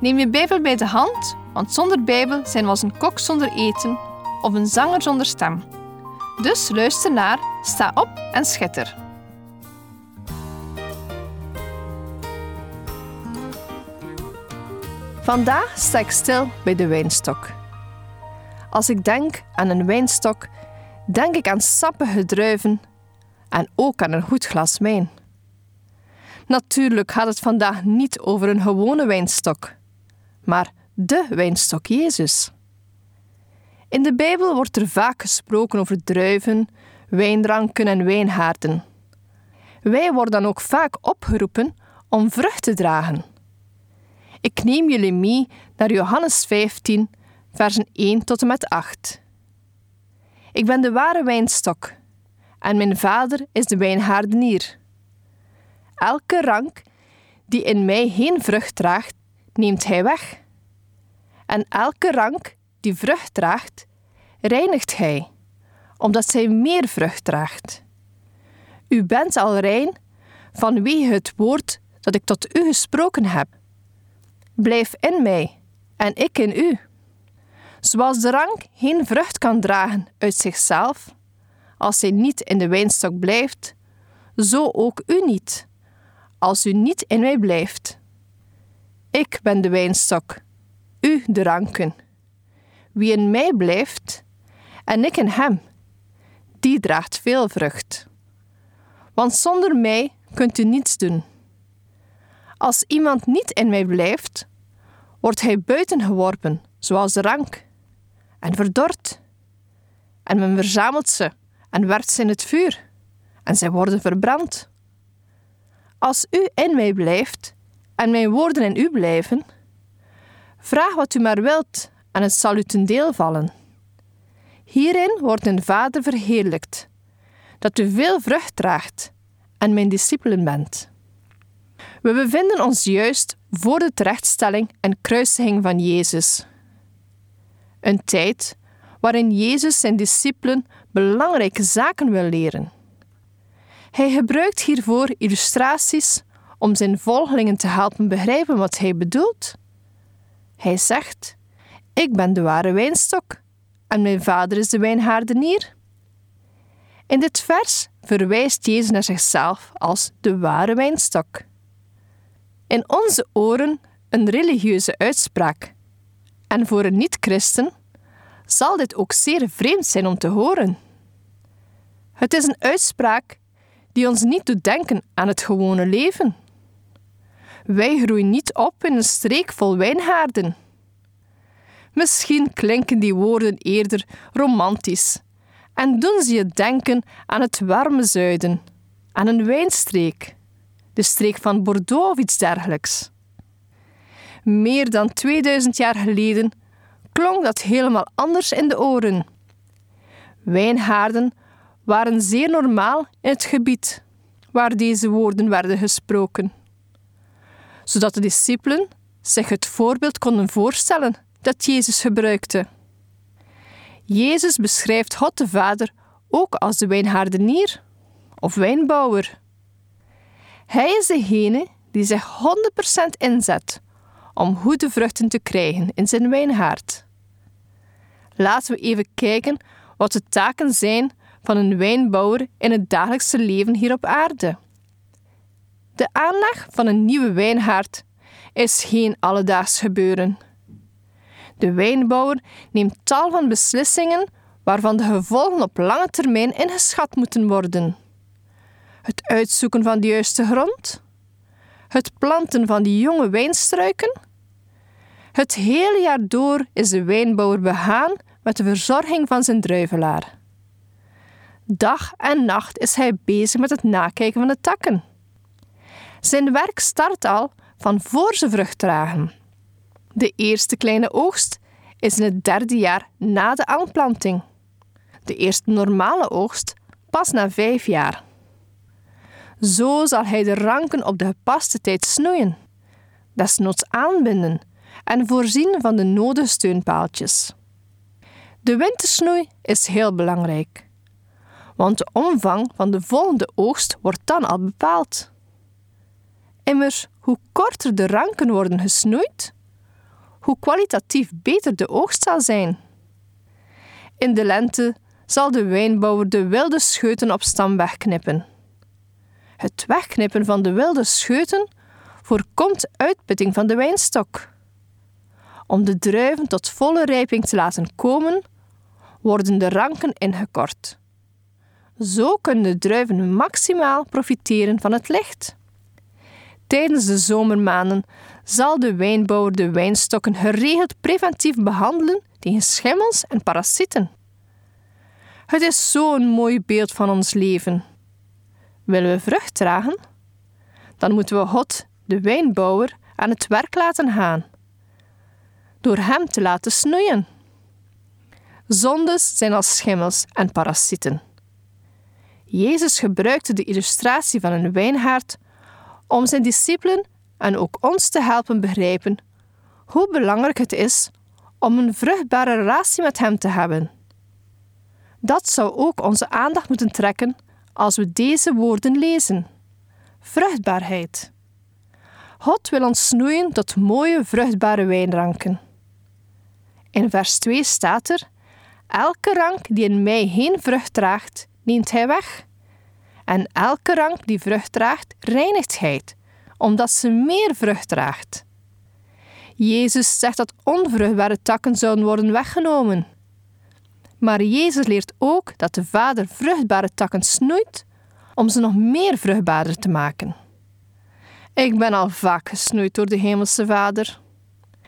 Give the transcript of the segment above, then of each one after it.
Neem je Bijbel bij de hand, want zonder Bijbel zijn we als een kok zonder eten of een zanger zonder stem. Dus luister naar, sta op en schitter. Vandaag sta ik stil bij de wijnstok. Als ik denk aan een wijnstok, denk ik aan sappige druiven en ook aan een goed glas wijn. Natuurlijk gaat het vandaag niet over een gewone wijnstok, maar de wijnstok Jezus. In de Bijbel wordt er vaak gesproken over druiven, wijnranken en wijnhaarden. Wij worden dan ook vaak opgeroepen om vrucht te dragen. Ik neem jullie mee naar Johannes 15, versen 1 tot en met 8. Ik ben de ware wijnstok en mijn vader is de wijnhaardenier. Elke rank die in mij geen vrucht draagt, neemt hij weg. En elke rank die vrucht draagt, reinigt hij, omdat zij meer vrucht draagt. U bent al rein vanwege het woord dat ik tot u gesproken heb. Blijf in mij en ik in u. Zoals de rank geen vrucht kan dragen uit zichzelf, als zij niet in de wijnstok blijft, zo ook u niet, als u niet in mij blijft. Ik ben de wijnstok, u de ranken. Wie in mij blijft en ik in hem, die draagt veel vrucht. Want zonder mij kunt u niets doen. Als iemand niet in mij blijft, wordt hij buiten geworpen, zoals de rank, en verdord. En men verzamelt ze en werpt ze in het vuur, en zij worden verbrand. Als u in mij blijft en mijn woorden in u blijven, vraag wat u maar wilt en het zal u ten deel vallen. Hierin wordt een Vader verheerlijkt, dat u veel vrucht draagt en mijn discipelen bent. We bevinden ons juist voor de terechtstelling en kruisiging van Jezus. Een tijd waarin Jezus zijn discipelen belangrijke zaken wil leren. Hij gebruikt hiervoor illustraties om zijn volgelingen te helpen begrijpen wat hij bedoelt. Hij zegt: Ik ben de ware wijnstok en mijn vader is de wijnhaardenier. In dit vers verwijst Jezus naar zichzelf als de ware wijnstok. In onze oren een religieuze uitspraak. En voor een niet-christen zal dit ook zeer vreemd zijn om te horen. Het is een uitspraak die ons niet doet denken aan het gewone leven. Wij groeien niet op in een streek vol wijnhaarden. Misschien klinken die woorden eerder romantisch en doen ze je denken aan het warme zuiden, aan een wijnstreek, de streek van Bordeaux of iets dergelijks. Meer dan 2000 jaar geleden klonk dat helemaal anders in de oren. Wijnhaarden waren zeer normaal in het gebied waar deze woorden werden gesproken, zodat de discipelen zich het voorbeeld konden voorstellen dat Jezus gebruikte. Jezus beschrijft God de Vader ook als de wijnhaardenier of wijnbouwer. Hij is degene die zich 100% inzet om goede vruchten te krijgen in zijn wijnhaard. Laten we even kijken wat de taken zijn van een wijnbouwer in het dagelijkse leven hier op aarde. De aanleg van een nieuwe wijnhaard is geen alledaags gebeuren. De wijnbouwer neemt tal van beslissingen waarvan de gevolgen op lange termijn ingeschat moeten worden. Het uitzoeken van de juiste grond, het planten van die jonge wijnstruiken. Het hele jaar door is de wijnbouwer begaan met de verzorging van zijn druivelaar. Dag en nacht is hij bezig met het nakijken van de takken. Zijn werk start al van voor ze vrucht dragen. De eerste kleine oogst is in het derde jaar na de aanplanting. De eerste normale oogst pas na vijf jaar. Zo zal hij de ranken op de gepaste tijd snoeien, desnoods aanbinden en voorzien van de nodige steunpaaltjes. De wintersnoei is heel belangrijk, want de omvang van de volgende oogst wordt dan al bepaald. Hoe korter de ranken worden gesnoeid, hoe kwalitatief beter de oogst zal zijn. In de lente zal de wijnbouwer de wilde scheuten op stam wegknippen. Het wegknippen van de wilde scheuten voorkomt uitputting van de wijnstok. Om de druiven tot volle rijping te laten komen, worden de ranken ingekort. Zo kunnen de druiven maximaal profiteren van het licht. Tijdens de zomermaanden zal de wijnbouwer de wijnstokken geregeld preventief behandelen tegen schimmels en parasieten. Het is zo'n mooi beeld van ons leven. Willen we vrucht dragen? Dan moeten we God, de wijnbouwer, aan het werk laten gaan. Door hem te laten snoeien. Zondes zijn als schimmels en parasieten. Jezus gebruikte de illustratie van een wijnhaard om zijn discipelen en ook ons te helpen begrijpen hoe belangrijk het is om een vruchtbare relatie met Hem te hebben. Dat zou ook onze aandacht moeten trekken als we deze woorden lezen. Vruchtbaarheid. God wil ons snoeien tot mooie vruchtbare wijnranken. In vers 2 staat er: Elke rank die in mij geen vrucht draagt, neemt hij weg. En elke rank die vrucht draagt, reinigt hij, omdat ze meer vrucht draagt. Jezus zegt dat onvruchtbare takken zouden worden weggenomen. Maar Jezus leert ook dat de Vader vruchtbare takken snoeit om ze nog meer vruchtbaarder te maken. Ik ben al vaak gesnoeid door de Hemelse Vader.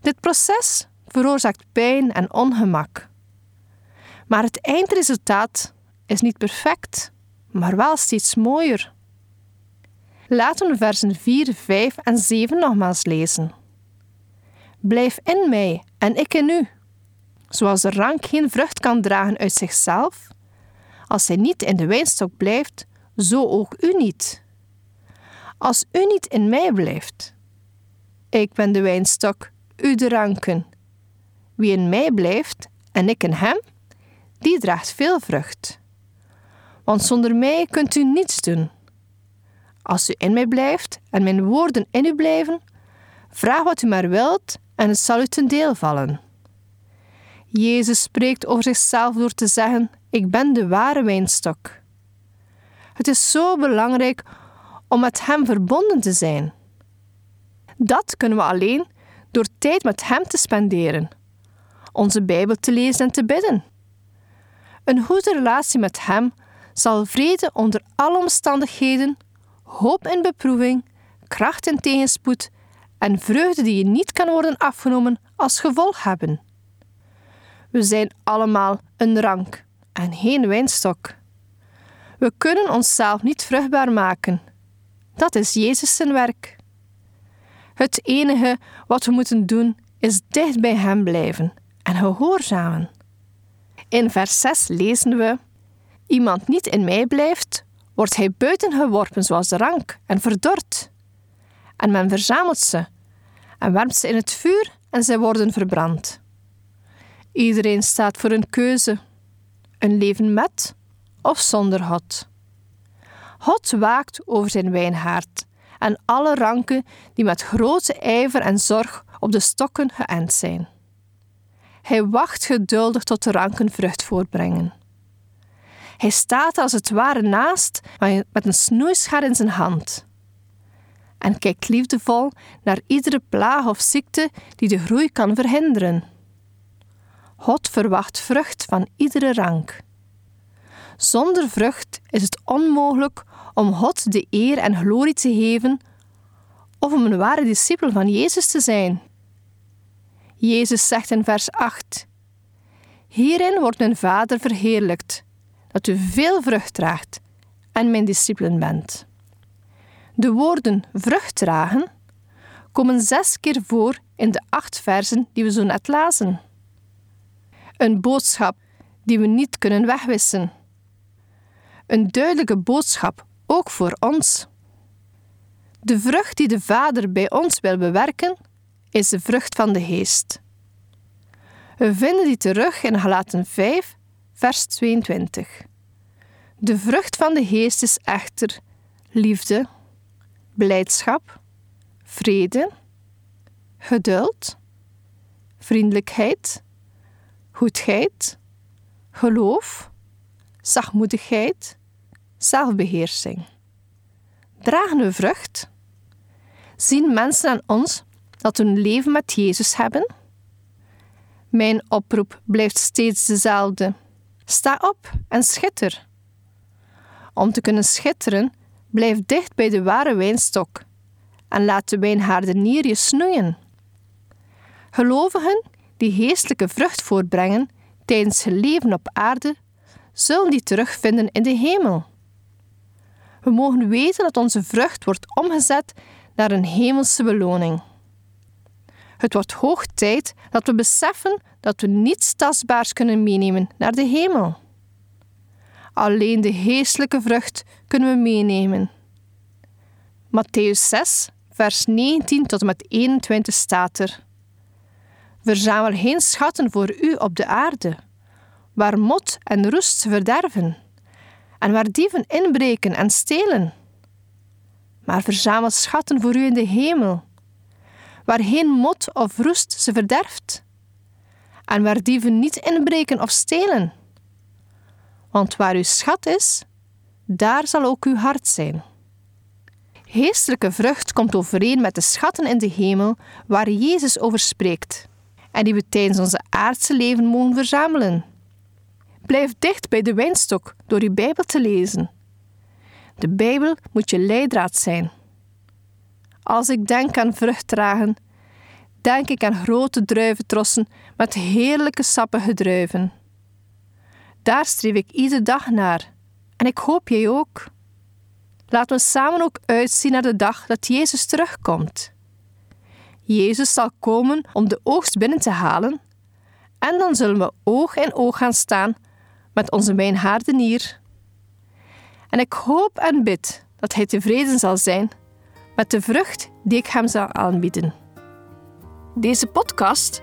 Dit proces veroorzaakt pijn en ongemak. Maar het eindresultaat is niet perfect, maar wel steeds mooier. Laten we versen 4, 5 en 7 nogmaals lezen. Blijf in mij en ik in u. Zoals de rank geen vrucht kan dragen uit zichzelf, als hij niet in de wijnstok blijft, zo ook u niet. Als u niet in mij blijft, ik ben de wijnstok, u de ranken. Wie in mij blijft en ik in hem, die draagt veel vrucht. Want zonder mij kunt u niets doen. Als u in mij blijft en mijn woorden in u blijven, vraag wat u maar wilt en het zal u ten deel vallen. Jezus spreekt over zichzelf door te zeggen: Ik ben de ware wijnstok. Het is zo belangrijk om met Hem verbonden te zijn. Dat kunnen we alleen door tijd met Hem te spenderen, onze Bijbel te lezen en te bidden. Een goede relatie met Hem zal vrede onder alle omstandigheden, hoop in beproeving, kracht in tegenspoed en vreugde die je niet kan worden afgenomen als gevolg hebben. We zijn allemaal een rank en geen wijnstok. We kunnen onszelf niet vruchtbaar maken. Dat is Jezus zijn werk. Het enige wat we moeten doen is dicht bij Hem blijven en gehoorzamen. In vers 6 lezen we: Iemand niet in mij blijft, wordt hij buiten geworpen zoals de rank en verdord. En men verzamelt ze en werpt ze in het vuur en zij worden verbrand. Iedereen staat voor een keuze: een leven met of zonder God. God waakt over zijn wijnhaard en alle ranken die met grote ijver en zorg op de stokken geënt zijn. Hij wacht geduldig tot de ranken vrucht voortbrengen. Hij staat als het ware naast met een snoeischaar in zijn hand. En kijkt liefdevol naar iedere plaag of ziekte die de groei kan verhinderen. God verwacht vrucht van iedere rank. Zonder vrucht is het onmogelijk om God de eer en glorie te geven of om een ware discipel van Jezus te zijn. Jezus zegt in vers 8: Hierin wordt mijn Vader verheerlijkt, dat u veel vrucht draagt en mijn discipelen bent. De woorden vrucht dragen komen zes keer voor in de acht versen die we zo net lazen. Een boodschap die we niet kunnen wegwissen. Een duidelijke boodschap ook voor ons. De vrucht die de Vader bij ons wil bewerken, is de vrucht van de geest. We vinden die terug in Galaten 5, vers 22. De vrucht van de geest is echter liefde, blijdschap, vrede, geduld, vriendelijkheid, goedheid, geloof, zachtmoedigheid, zelfbeheersing. Dragen we vrucht? Zien mensen aan ons dat een leven met Jezus hebben? Mijn oproep blijft steeds dezelfde. Sta op en schitter. Om te kunnen schitteren, blijf dicht bij de ware wijnstok en laat de wijnhaardenier je snoeien. Gelovigen die geestelijke vrucht voortbrengen tijdens hun leven op aarde, zullen die terugvinden in de hemel. We mogen weten dat onze vrucht wordt omgezet naar een hemelse beloning. Het wordt hoog tijd dat we beseffen dat we niets tastbaars kunnen meenemen naar de hemel. Alleen de geestelijke vrucht kunnen we meenemen. Matthäus 6, vers 19 tot en met 21 staat er. Verzamel geen schatten voor u op de aarde, waar mot en roest verderven, en waar dieven inbreken en stelen. Maar verzamel schatten voor u in de hemel, waar geen mot of roest ze verderft, en waar dieven niet inbreken of stelen. Want waar uw schat is, daar zal ook uw hart zijn. Geestelijke vrucht komt overeen met de schatten in de hemel waar Jezus over spreekt en die we tijdens onze aardse leven mogen verzamelen. Blijf dicht bij de wijnstok door uw Bijbel te lezen. De Bijbel moet je leidraad zijn. Als ik denk aan vrucht dragen, denk ik aan grote druiventrossen met heerlijke sappige druiven. Daar streef ik iedere dag naar en ik hoop jij ook. Laten we samen ook uitzien naar de dag dat Jezus terugkomt. Jezus zal komen om de oogst binnen te halen en dan zullen we oog in oog gaan staan met onze wijnhaardenier. En ik hoop en bid dat hij tevreden zal zijn met de vrucht die ik hem zal aanbieden. Deze podcast